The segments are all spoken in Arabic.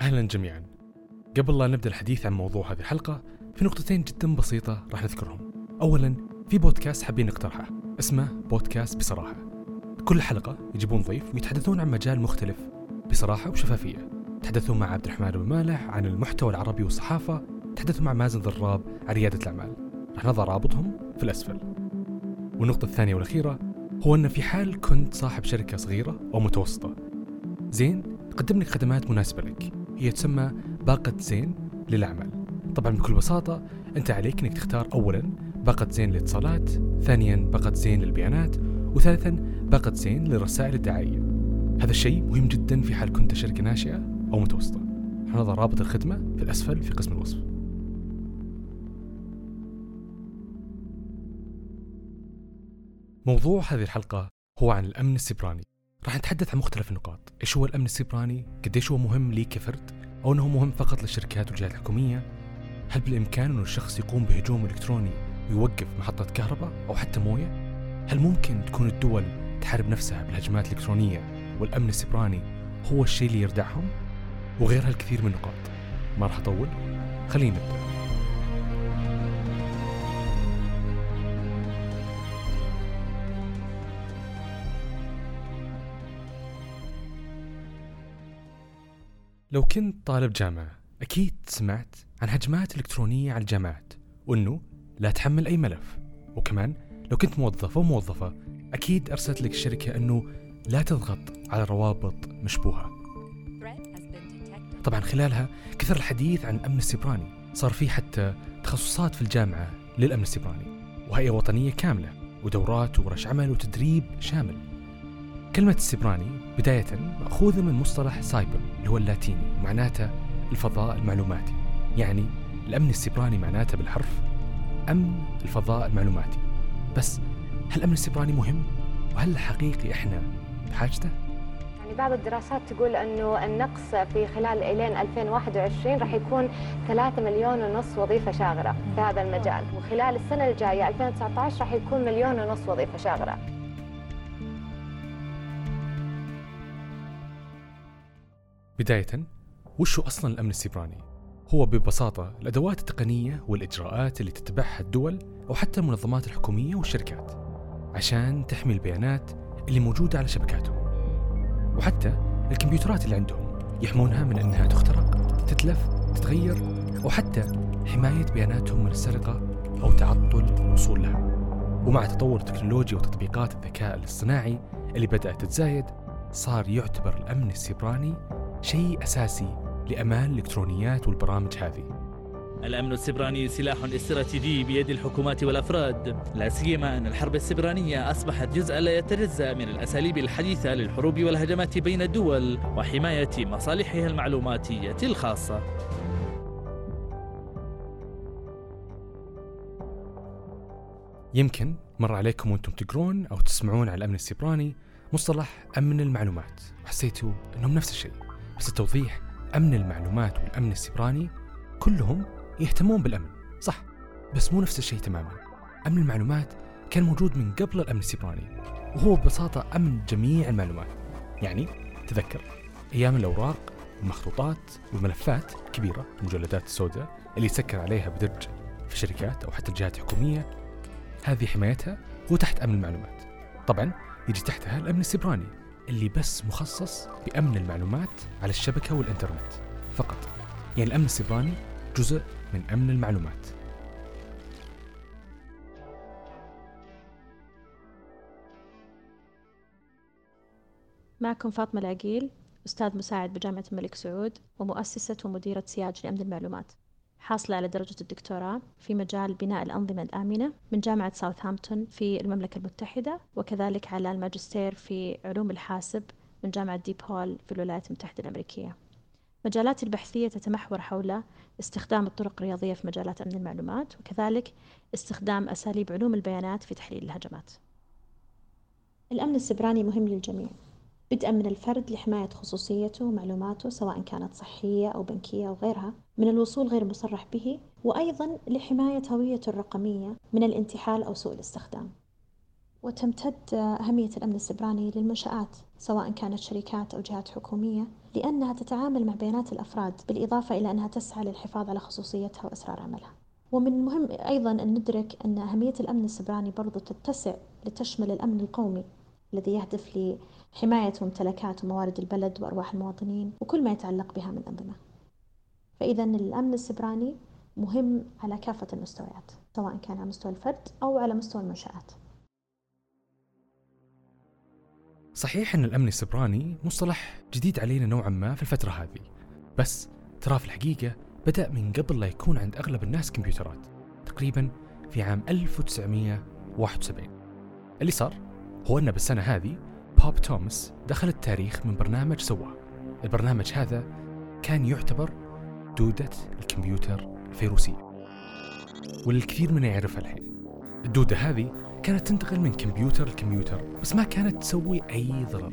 أهلا جميعا. قبل لا نبدأ الحديث عن موضوع هذه الحلقة في نقطتين جدا بسيطة راح نذكرهم. أولا في بودكاست حابين نقترحه اسمه بودكاست بصراحة. كل حلقة يجيبون ضيف ويتحدثون عن مجال مختلف بصراحة وشفافية. تحدثون مع عبد الرحمن بن مالح عن المحتوى العربي والصحافة تحدثوا مع مازن ضراب عن ريادة الأعمال. راح نضع رابطهم في الأسفل. والنقطة الثانية والأخيرة هو أن في حال كنت صاحب شركة صغيرة أو متوسطة. زين تقدم لك خدمات مناسبة لك. هي تسمى باقة زين للأعمال. طبعا بكل بساطة أنت عليك أنك تختار أولا باقة زين للاتصالات ثانيا باقة زين للبيانات وثالثا باقة زين للرسائل الدعائية. هذا الشيء مهم جدا في حال كنت شركة ناشئة أو متوسطة. نضع رابط الخدمة في الأسفل في قسم الوصف. موضوع هذه الحلقة هو عن الأمن السيبراني. راح نتحدث عن مختلف النقاط. إيش هو الأمن السيبراني؟ قديش هو مهم لي كفرد أو أنه مهم فقط للشركات والجهات الحكومية؟ هل بالإمكان أنه الشخص يقوم بهجوم إلكتروني ويوقف محطة كهرباء أو حتى موية؟ هل ممكن تكون الدول تحارب نفسها بالهجمات الإلكترونية والأمن السيبراني هو الشيء اللي يردعهم؟ وغيرها الكثير من النقاط. ما راح أطول خلينا نبدأ. لو كنت طالب جامعة أكيد سمعت عن هجمات إلكترونية على الجامعات وأنه لا تحمل أي ملف. وكمان لو كنت موظف أو موظفة أكيد أرسلت لك الشركة أنه لا تضغط على روابط مشبوهة. طبعا خلالها كثر الحديث عن الأمن السيبراني. صار في حتى تخصصات في الجامعة للأمن السيبراني وهيئة وطنية كاملة ودورات وورش عمل وتدريب شامل. كلمة السيبراني بداية مأخوذة من مصطلح سايبر اللي هو اللاتيني ومعناته الفضاء المعلوماتي يعني الأمن السيبراني معناته بالحرف أمن الفضاء المعلوماتي بس هل الأمن السيبراني مهم؟ وهل حقيقي إحنا بحاجته؟ يعني بعض الدراسات تقول إنه النقص في خلال إلين 2021 راح يكون 3 مليون ونص وظيفة شاغرة في هذا المجال وخلال السنة الجاية 2019 راح يكون مليون ونص وظيفة شاغرة بداية وش هو أصلا الأمن السيبراني؟ هو ببساطة الأدوات التقنية والإجراءات اللي تتبعها الدول أو حتى المنظمات الحكومية والشركات عشان تحمي البيانات اللي موجودة على شبكاتهم وحتى الكمبيوترات اللي عندهم يحمونها من أنها تخترق تتلف تتغير أو حتى حماية بياناتهم من السرقة أو تعطل الوصول لها ومع تطور التكنولوجيا وتطبيقات الذكاء الاصطناعي اللي بدأت تتزايد صار يعتبر الأمن السيبراني شيء أساسي لأمان الإلكترونيات والبرامج هذه. الأمن السبراني سلاح استراتيجي بيد الحكومات والأفراد لا سيما أن الحرب السبرانية أصبحت جزءا لا يتجزأ من الأساليب الحديثة للحروب والهجمات بين الدول وحماية مصالحها المعلوماتية الخاصة. يمكن مر عليكم وأنتم تقرون أو تسمعون عن الأمن السيبراني مصطلح أمن المعلومات. وحسيتوا أنهم نفس الشيء. بس التوضيح أمن المعلومات والأمن السيبراني كلهم يهتمون بالأمن صح؟ بس مو نفس الشيء تماما. أمن المعلومات كان موجود من قبل الأمن السيبراني وهو ببساطة أمن جميع المعلومات. يعني تذكر أيام الأوراق المخطوطات والملفات الكبيرة المجلدات السوداء اللي يسكر عليها بدرج في شركات أو حتى الجهات الحكومية. هذه حمايتها هو تحت أمن المعلومات. طبعا يجي تحتها الأمن السيبراني اللي بس مخصص بأمن المعلومات على الشبكة والإنترنت. فقط. يعني الأمن السيبراني جزء من أمن المعلومات. معكم فاطمة العقيل أستاذ مساعد بجامعة الملك سعود ومؤسسة ومديرة سياج لأمن المعلومات. حاصلة على درجة الدكتوراه في مجال بناء الأنظمة الآمنة من جامعة ساوثهامبتون في المملكة المتحدة وكذلك على الماجستير في علوم الحاسب من جامعة ديب هول في الولايات المتحدة الأمريكية. مجالاتي البحثية تتمحور حول استخدام الطرق الرياضية في مجالات أمن المعلومات وكذلك استخدام أساليب علوم البيانات في تحليل الهجمات. الأمن السبراني مهم للجميع. بدءا من الفرد لحماية خصوصيته ومعلوماته سواء كانت صحية أو بنكية أو غيرها من الوصول غير المصرح به وأيضا لحماية هويته الرقمية من الانتحال أو سوء الاستخدام. وتمتد أهمية الأمن السبراني للمنشآت سواء كانت شركات أو جهات حكومية لأنها تتعامل مع بيانات الأفراد بالإضافة إلى أنها تسعى للحفاظ على خصوصيتها وأسرار عملها. ومن المهم أيضا أن ندرك أن أهمية الأمن السبراني برضو تتسع لتشمل الأمن القومي. الذي يهدف لحماية ممتلكات وموارد البلد وأرواح المواطنين وكل ما يتعلق بها من أنظمة. فإذا الأمن السبراني مهم على كافة المستويات سواء كان على مستوى الفرد أو على مستوى المنشآت. صحيح أن الأمن السبراني مصطلح جديد علينا نوعا ما في الفترة هذه بس ترى في الحقيقة بدأ من قبل لا يكون عند أغلب الناس كمبيوترات تقريبا في عام 1971 اللي صار؟ هو أن بالسنة هذه بوب توماس دخل التاريخ من برنامج سواه البرنامج هذا كان يعتبر دودة الكمبيوتر الفيروسية واللي الكثير منا يعرفها الحين. الدودة هذه كانت تنتقل من كمبيوتر لكمبيوتر بس ما كانت تسوي أي ضرر.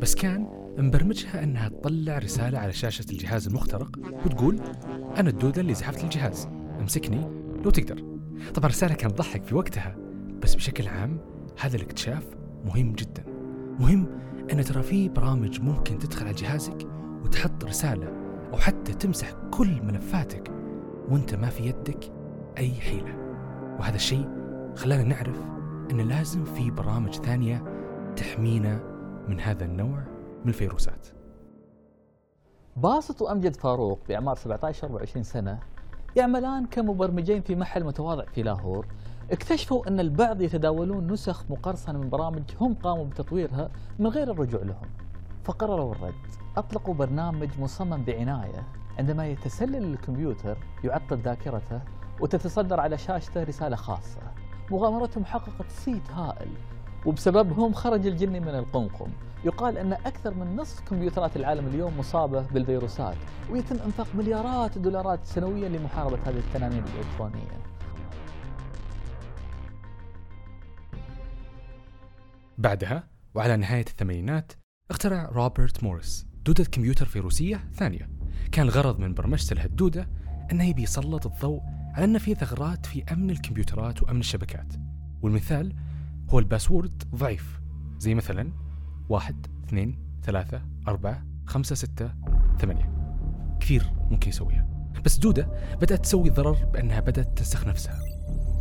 بس كان مبرمجها أنها تطلع رسالة على شاشة الجهاز المخترق وتقول أنا الدودة اللي زحفت الجهاز امسكني لو تقدر. طبعا الرسالة كانت تضحك في وقتها بس بشكل عام هذا الاكتشاف مهم جدا. مهم أن ترى في برامج ممكن تدخل على جهازك وتحط رسالة أو حتى تمسح كل ملفاتك وأنت ما في يدك أي حيلة. وهذا الشيء خلانا نعرف أن لازم في برامج ثانية تحمينا من هذا النوع من الفيروسات. باسط وأمجد فاروق بأعمار 17 و20 سنة يعملان كمبرمجين في محل متواضع في لاهور اكتشفوا أن البعض يتداولون نسخ مقرصنة من برامج هم قاموا بتطويرها من غير الرجوع لهم. فقرروا الرد. أطلقوا برنامج مصمم بعناية عندما يتسلل الكمبيوتر يعطل ذاكرته وتتصدر على شاشته رسالة خاصة. مغامرتهم حققت صيت هائل وبسببهم خرج الجني من القمقم. يقال أن أكثر من نصف كمبيوترات العالم اليوم مصابة بالفيروسات ويتم إنفاق مليارات الدولارات سنويا لمحاربة هذه التنانين الإلكترونية. بعدها وعلى نهاية الثمانينات اخترع روبرت موريس دودة كمبيوتر فيروسية ثانية. كان الغرض من برمجته لهالدودة أنه يبي يسلط الضوء على أن في ثغرات في أمن الكمبيوترات وأمن الشبكات. والمثال هو الباسورد ضعيف زي مثلا واحد اثنين ثلاثة أربعة خمسة ستة ثمانية. كثير ممكن يسويها. بس دودة بدأت تسوي ضرر بأنها بدأت تنسخ نفسها.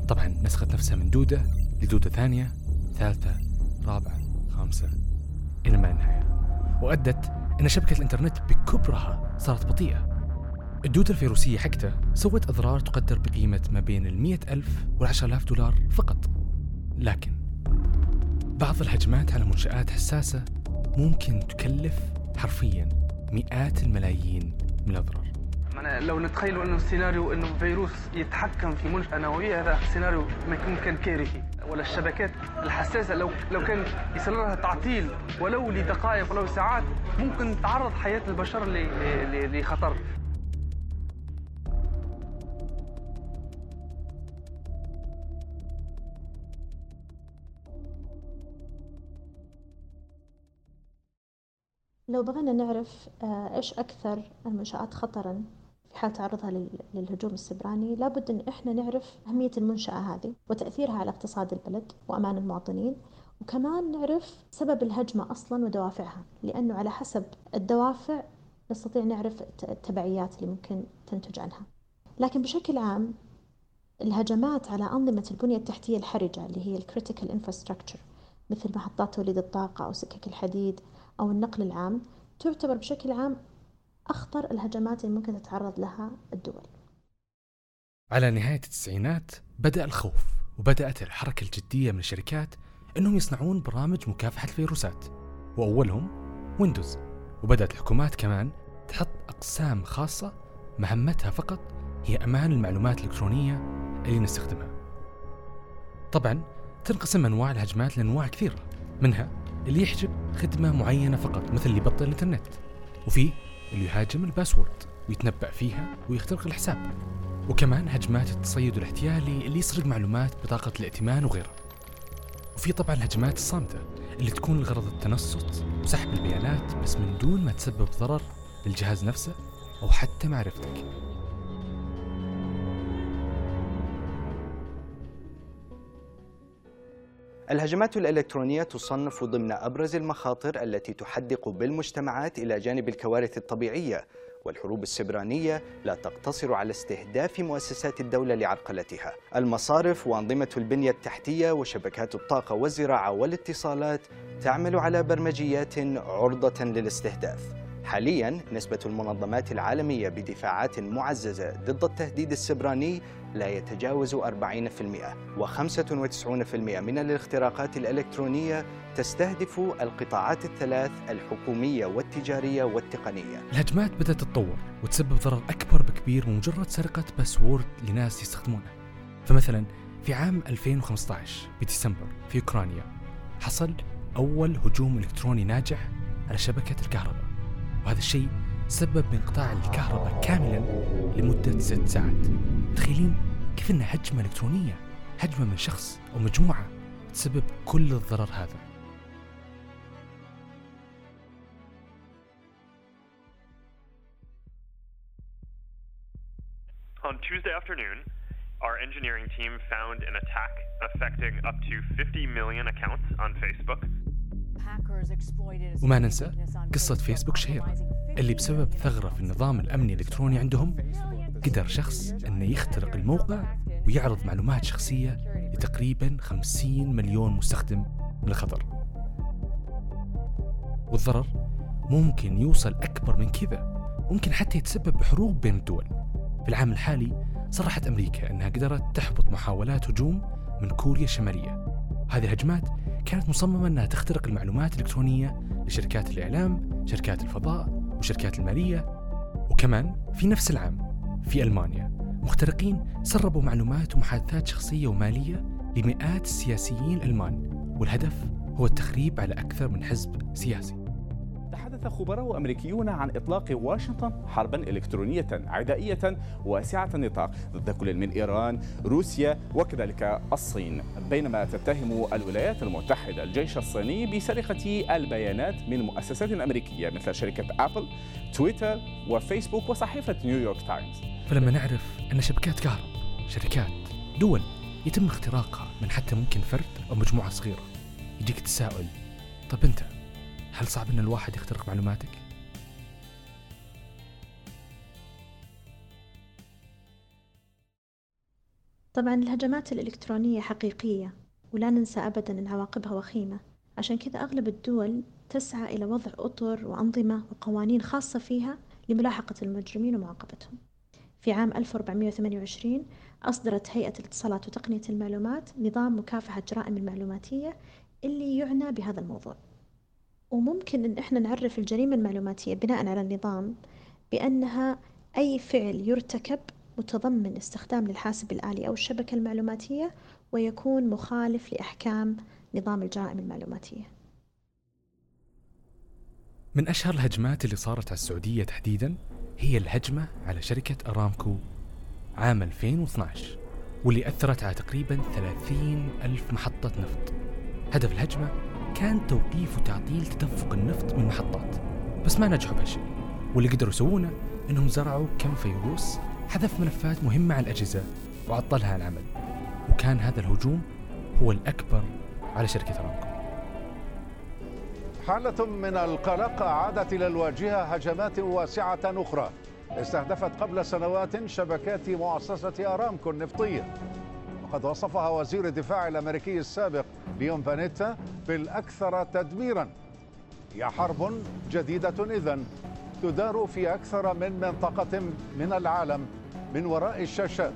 طبعا نسخت نفسها من دودة لدودة ثانية ثالثة رابعة خامسة. إلى ما النهاية وأدت أن شبكة الإنترنت بكبرها صارت بطيئة. الدودة الفيروسية حقته سوت أضرار تقدر بقيمة ما بين المية ألف والعشر آلاف دولار فقط. لكن بعض الهجمات على منشآت حساسة ممكن تكلف حرفيا مئات الملايين من الأضرار. لو نتخيلوا أنه السيناريو أنه فيروس يتحكم في منشأة نووية هذا سيناريو كان كارثي. ولا الشبكات الحساسة لو لو كان يصير لها تعطيل ولو لدقائق ولو ساعات ممكن تعرض حياة البشر لخطر. لو بغينا نعرف آه، إيش أكثر المنشآت خطرا؟ في حال تعرضها للهجوم السبراني. لابد أن إحنا نعرف أهمية المنشأة هذه وتأثيرها على اقتصاد البلد وأمان المواطنين وكمان نعرف سبب الهجمة أصلا ودوافعها لأنه على حسب الدوافع نستطيع نعرف التبعيات اللي ممكن تنتج عنها. لكن بشكل عام الهجمات على أنظمة البنية التحتية الحرجة اللي هي ال critical infrastructure مثل محطات توليد الطاقة أو سكك الحديد أو النقل العام تعتبر بشكل عام أخطر الهجمات اللي ممكن تتعرض لها الدول. على نهاية التسعينات بدأ الخوف وبدأت الحركة الجدية من الشركات أنهم يصنعون برامج مكافحة الفيروسات وأولهم ويندوز. وبدأت الحكومات كمان تحط أقسام خاصة مهمتها فقط هي أمان المعلومات الإلكترونية اللي نستخدمها. طبعا تنقسم أنواع الهجمات لأنواع كثيرة منها اللي يحجب خدمة معينة فقط مثل اللي يبطل الإنترنت. وفي اللي يهاجم الباسورد ويتنبأ فيها ويخترق الحساب. وكمان هجمات التصيد الاحتيالي اللي يسرق معلومات بطاقة الائتمان وغيرها. وفي طبعا الهجمات الصامتة اللي تكون الغرض التنصت وسحب البيانات بس من دون ما تسبب ضرر للجهاز نفسه أو حتى معرفتك. الهجمات الإلكترونية تصنف ضمن أبرز المخاطر التي تحدق بالمجتمعات إلى جانب الكوارث الطبيعية والحروب السبرانية لا تقتصر على استهداف مؤسسات الدولة لعرقلتها. المصارف وأنظمة البنية التحتية وشبكات الطاقة والزراعة والاتصالات تعمل على برمجيات عرضة للاستهداف. حاليا نسبة المنظمات العالمية بدفاعات معززة ضد التهديد السبراني لا يتجاوز 40% و95% من الاختراقات الإلكترونية تستهدف القطاعات الثلاث الحكومية والتجارية والتقنية. الهجمات بدأت تتطور وتسبب ضرر أكبر بكبير من مجرد سرقة باسورد لناس يستخدمونه. فمثلا في عام 2015 بديسمبر في أوكرانيا حصل أول هجوم إلكتروني ناجح على شبكة الكهرباء وهذا الشيء سبب انقطاع الكهرباء كاملا لمدة ست ساعات. تخيلين كيف أنها هجمة إلكترونية هجمة من شخص أو مجموعة تسبب كل الضرر هذا. On Tuesday afternoon, our engineering team found an attack affecting up to 50 million accounts on Facebook. وما ننسى قصة فيسبوك شهيرة. اللي بسبب ثغرة في النظام الأمني الإلكتروني عندهم قدر شخص أنه يخترق الموقع ويعرض معلومات شخصية لتقريبا 50 مليون مستخدم من الخطر والضرر ممكن يوصل أكبر من كذا ممكن حتى يتسبب بحروب بين الدول. في العام الحالي صرحت أمريكا أنها قدرت تحبط محاولات هجوم من كوريا الشمالية. هذه الهجمات كانت مصممة أنها تخترق المعلومات الإلكترونية لشركات الإعلام شركات الفضاء وشركات المالية. وكمان في نفس العام في ألمانيا. مخترقين سربوا معلومات ومحادثات شخصية ومالية لمئات السياسيين الألمان والهدف هو التخريب على أكثر من حزب سياسي. تحدث خبراء أمريكيون عن إطلاق واشنطن حربا إلكترونية عدائية واسعة النطاق ضد كل من إيران روسيا وكذلك الصين. بينما تتهم الولايات المتحدة الجيش الصيني بسرقة البيانات من مؤسسات أمريكية مثل شركة أبل تويتر وفيسبوك وصحيفة نيويورك تايمز. فلما نعرف أن شبكات كهرب شركات دول يتم اختراقها من حتى ممكن فرد أو مجموعة صغيرة يجيك تساؤل طب أنت؟ هل صعب أن الواحد يخترق معلوماتك؟ طبعا الهجمات الإلكترونية حقيقية ولا ننسى أبدا أن عواقبها وخيمة. عشان كذا أغلب الدول تسعى إلى وضع أطر وأنظمة وقوانين خاصة فيها لملاحقة المجرمين ومعاقبتهم. في عام 1428 أصدرت هيئة الاتصالات وتقنية المعلومات نظام مكافحة الجرائم المعلوماتية اللي يعنى بهذا الموضوع. وممكن إن إحنا نعرف الجريمة المعلوماتية بناء على النظام بأنها أي فعل يرتكب متضمن استخدام للحاسب الآلي أو الشبكة المعلوماتية ويكون مخالف لأحكام نظام الجرائم المعلوماتية. من أشهر الهجمات اللي صارت على السعودية تحديدا هي الهجمة على شركة أرامكو عام 2012 واللي أثرت على تقريبا 30 ألف محطة نفط. هدف الهجمة كان توقيف وتعطيل تدفق النفط من محطات. بس ما نجحوا بهالشيء واللي قدروا يسوونه إنهم زرعوا كم فيروس حذف ملفات مهمة على الأجهزة وعطلها العمل. وكان هذا الهجوم هو الأكبر على شركة أرامكو حالة من القلق عادت إلى الواجهة هجمات واسعة أخرى. استهدفت قبل سنوات شبكات مؤسسة أرامكو النفطية. وقد وصفها وزير الدفاع الأمريكي السابق ليون فانيتا بالأكثر تدميرا. هي حرب جديدة إذن تدار في أكثر من منطقة من العالم من وراء الشاشات.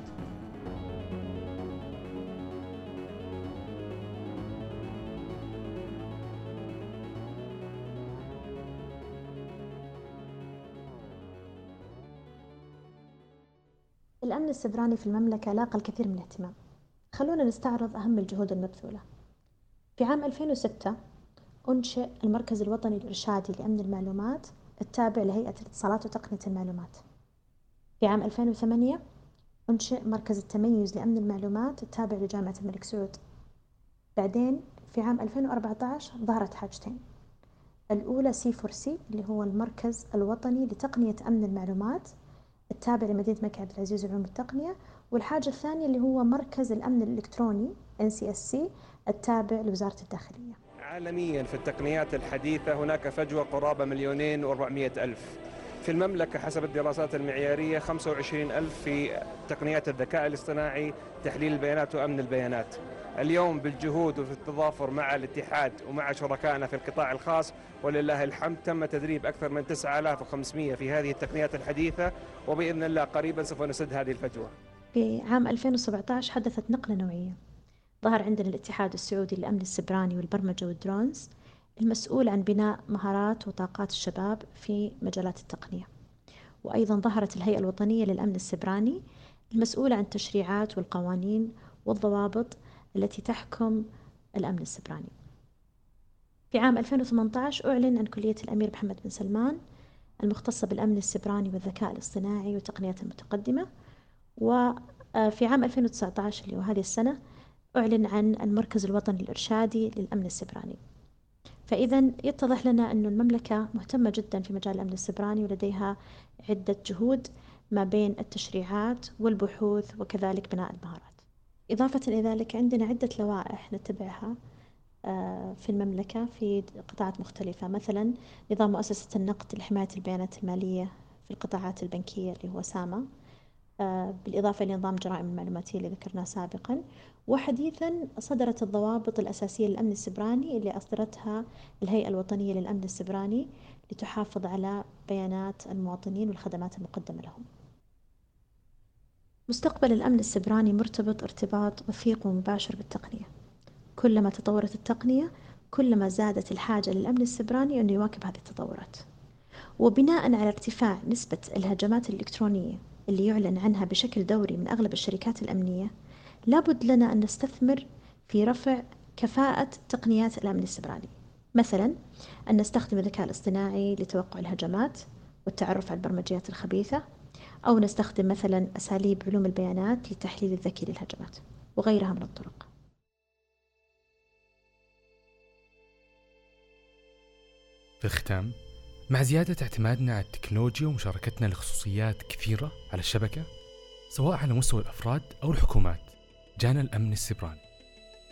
الأمن السبراني في المملكة لاقى الكثير من الاهتمام. خلونا نستعرض أهم الجهود المبذولة. في عام 2006 أنشئ المركز الوطني الإرشادي لأمن المعلومات التابع لهيئة الاتصالات وتقنية المعلومات. في عام 2008 أنشئ مركز التميز لأمن المعلومات التابع لجامعة الملك سعود. بعدين في عام 2014 ظهرت حاجتين. الأولى C4C اللي هو المركز الوطني لتقنية أمن المعلومات التابع لمدينة الملك عبد العزيز لعلوم التقنية والحاجة الثانية اللي هو مركز الأمن الإلكتروني NCSC التابع لوزارة الداخلية. عالميا في التقنيات الحديثة هناك فجوة قرابة مليونين وأربعمائة ألف. في المملكة حسب الدراسات المعيارية 25 ألف في تقنيات الذكاء الاصطناعي تحليل البيانات وأمن البيانات. اليوم بالجهود وفي التضافر مع الاتحاد ومع شركائنا في القطاع الخاص ولله الحمد تم تدريب أكثر من 9500 في هذه التقنيات الحديثة وبإذن الله قريبا سوف نسد هذه الفجوة. في عام 2017 حدثت نقلة نوعية. ظهر عندنا الاتحاد السعودي للأمن السبراني والبرمجة والدرونز المسؤول عن بناء مهارات وطاقات الشباب في مجالات التقنية. وأيضا ظهرت الهيئة الوطنية للأمن السبراني المسؤولة عن التشريعات والقوانين والضوابط التي تحكم الأمن السبراني. في عام 2018 أعلن عن كلية الأمير محمد بن سلمان المختصة بالأمن السبراني والذكاء الاصطناعي والتقنيات المتقدمة. وفي عام 2019 اللي هو هذه السنة أعلن عن المركز الوطني الإرشادي للأمن السبراني. فإذا يتضح لنا أن المملكة مهتمة جدا في مجال الأمن السبراني ولديها عدة جهود ما بين التشريعات والبحوث وكذلك بناء المهارات. إضافة إلى ذلك عندنا عدة لوائح نتبعها آه، في المملكة في قطاعات مختلفة. مثلا نظام مؤسسة النقد لحماية البيانات المالية في القطاعات البنكية اللي هو ساما بالإضافة لنظام جرائم المعلوماتية اللي ذكرناه سابقا وحديثا صدرت الضوابط الأساسية للأمن السبراني اللي أصدرتها الهيئة الوطنية للأمن السبراني لتحافظ على بيانات المواطنين والخدمات المقدمة لهم. مستقبل الأمن السبراني مرتبط ارتباط وثيق ومباشر بالتقنية. كلما تطورت التقنية كلما زادت الحاجة للأمن السبراني أنه يواكب هذه التطورات. وبناء على ارتفاع نسبة الهجمات الإلكترونية اللي يعلن عنها بشكل دوري من أغلب الشركات الأمنية لابد لنا أن نستثمر في رفع كفاءة تقنيات الأمن السبراني مثلا أن نستخدم الذكاء الاصطناعي لتوقع الهجمات والتعرف على البرمجيات الخبيثة أو نستخدم مثلا أساليب علوم البيانات للتحليل الذكي للهجمات وغيرها من الطرق. في الختام مع زيادة اعتمادنا على التكنولوجيا ومشاركتنا لخصوصيات كثيرة على الشبكة سواء على مستوى الأفراد أو الحكومات جانا الأمن السبراني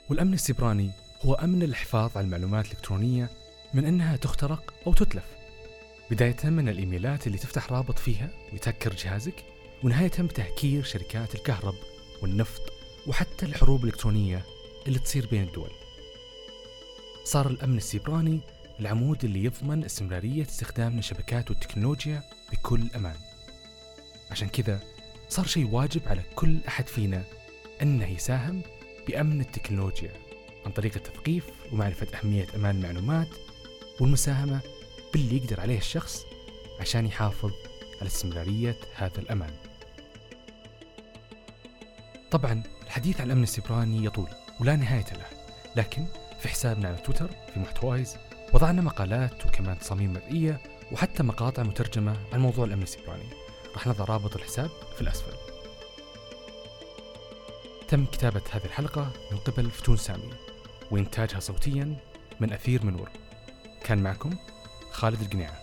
والأمن السبراني هو أمن الحفاظ على المعلومات الإلكترونية من أنها تخترق أو تتلف بداية من الإيميلات اللي تفتح رابط فيها ويتهكر جهازك ونهاية بتهكير شركات الكهرب والنفط وحتى الحروب الإلكترونية اللي تصير بين الدول. صار الأمن السيبراني العمود اللي يضمن استمرارية استخدام الشبكات والتكنولوجيا بكل أمان. عشان كذا صار شيء واجب على كل أحد فينا أنه يساهم بأمن التكنولوجيا عن طريق التثقيف ومعرفة أهمية أمان المعلومات والمساهمة باللي يقدر عليه الشخص عشان يحافظ على استمرارية هذا الأمان. طبعا الحديث عن الأمن السيبراني يطول ولا نهاية له لكن في حسابنا على تويتر في محتوايز وضعنا مقالات وكمان تصاميم مرئية وحتى مقاطع مترجمة عن موضوع الأمن السيبراني. راح نضع رابط الحساب في الأسفل. تم كتابة هذه الحلقة من قبل فتون سامي وإنتاجها صوتيا من أثير منور. كان معكم خالد القنيعة.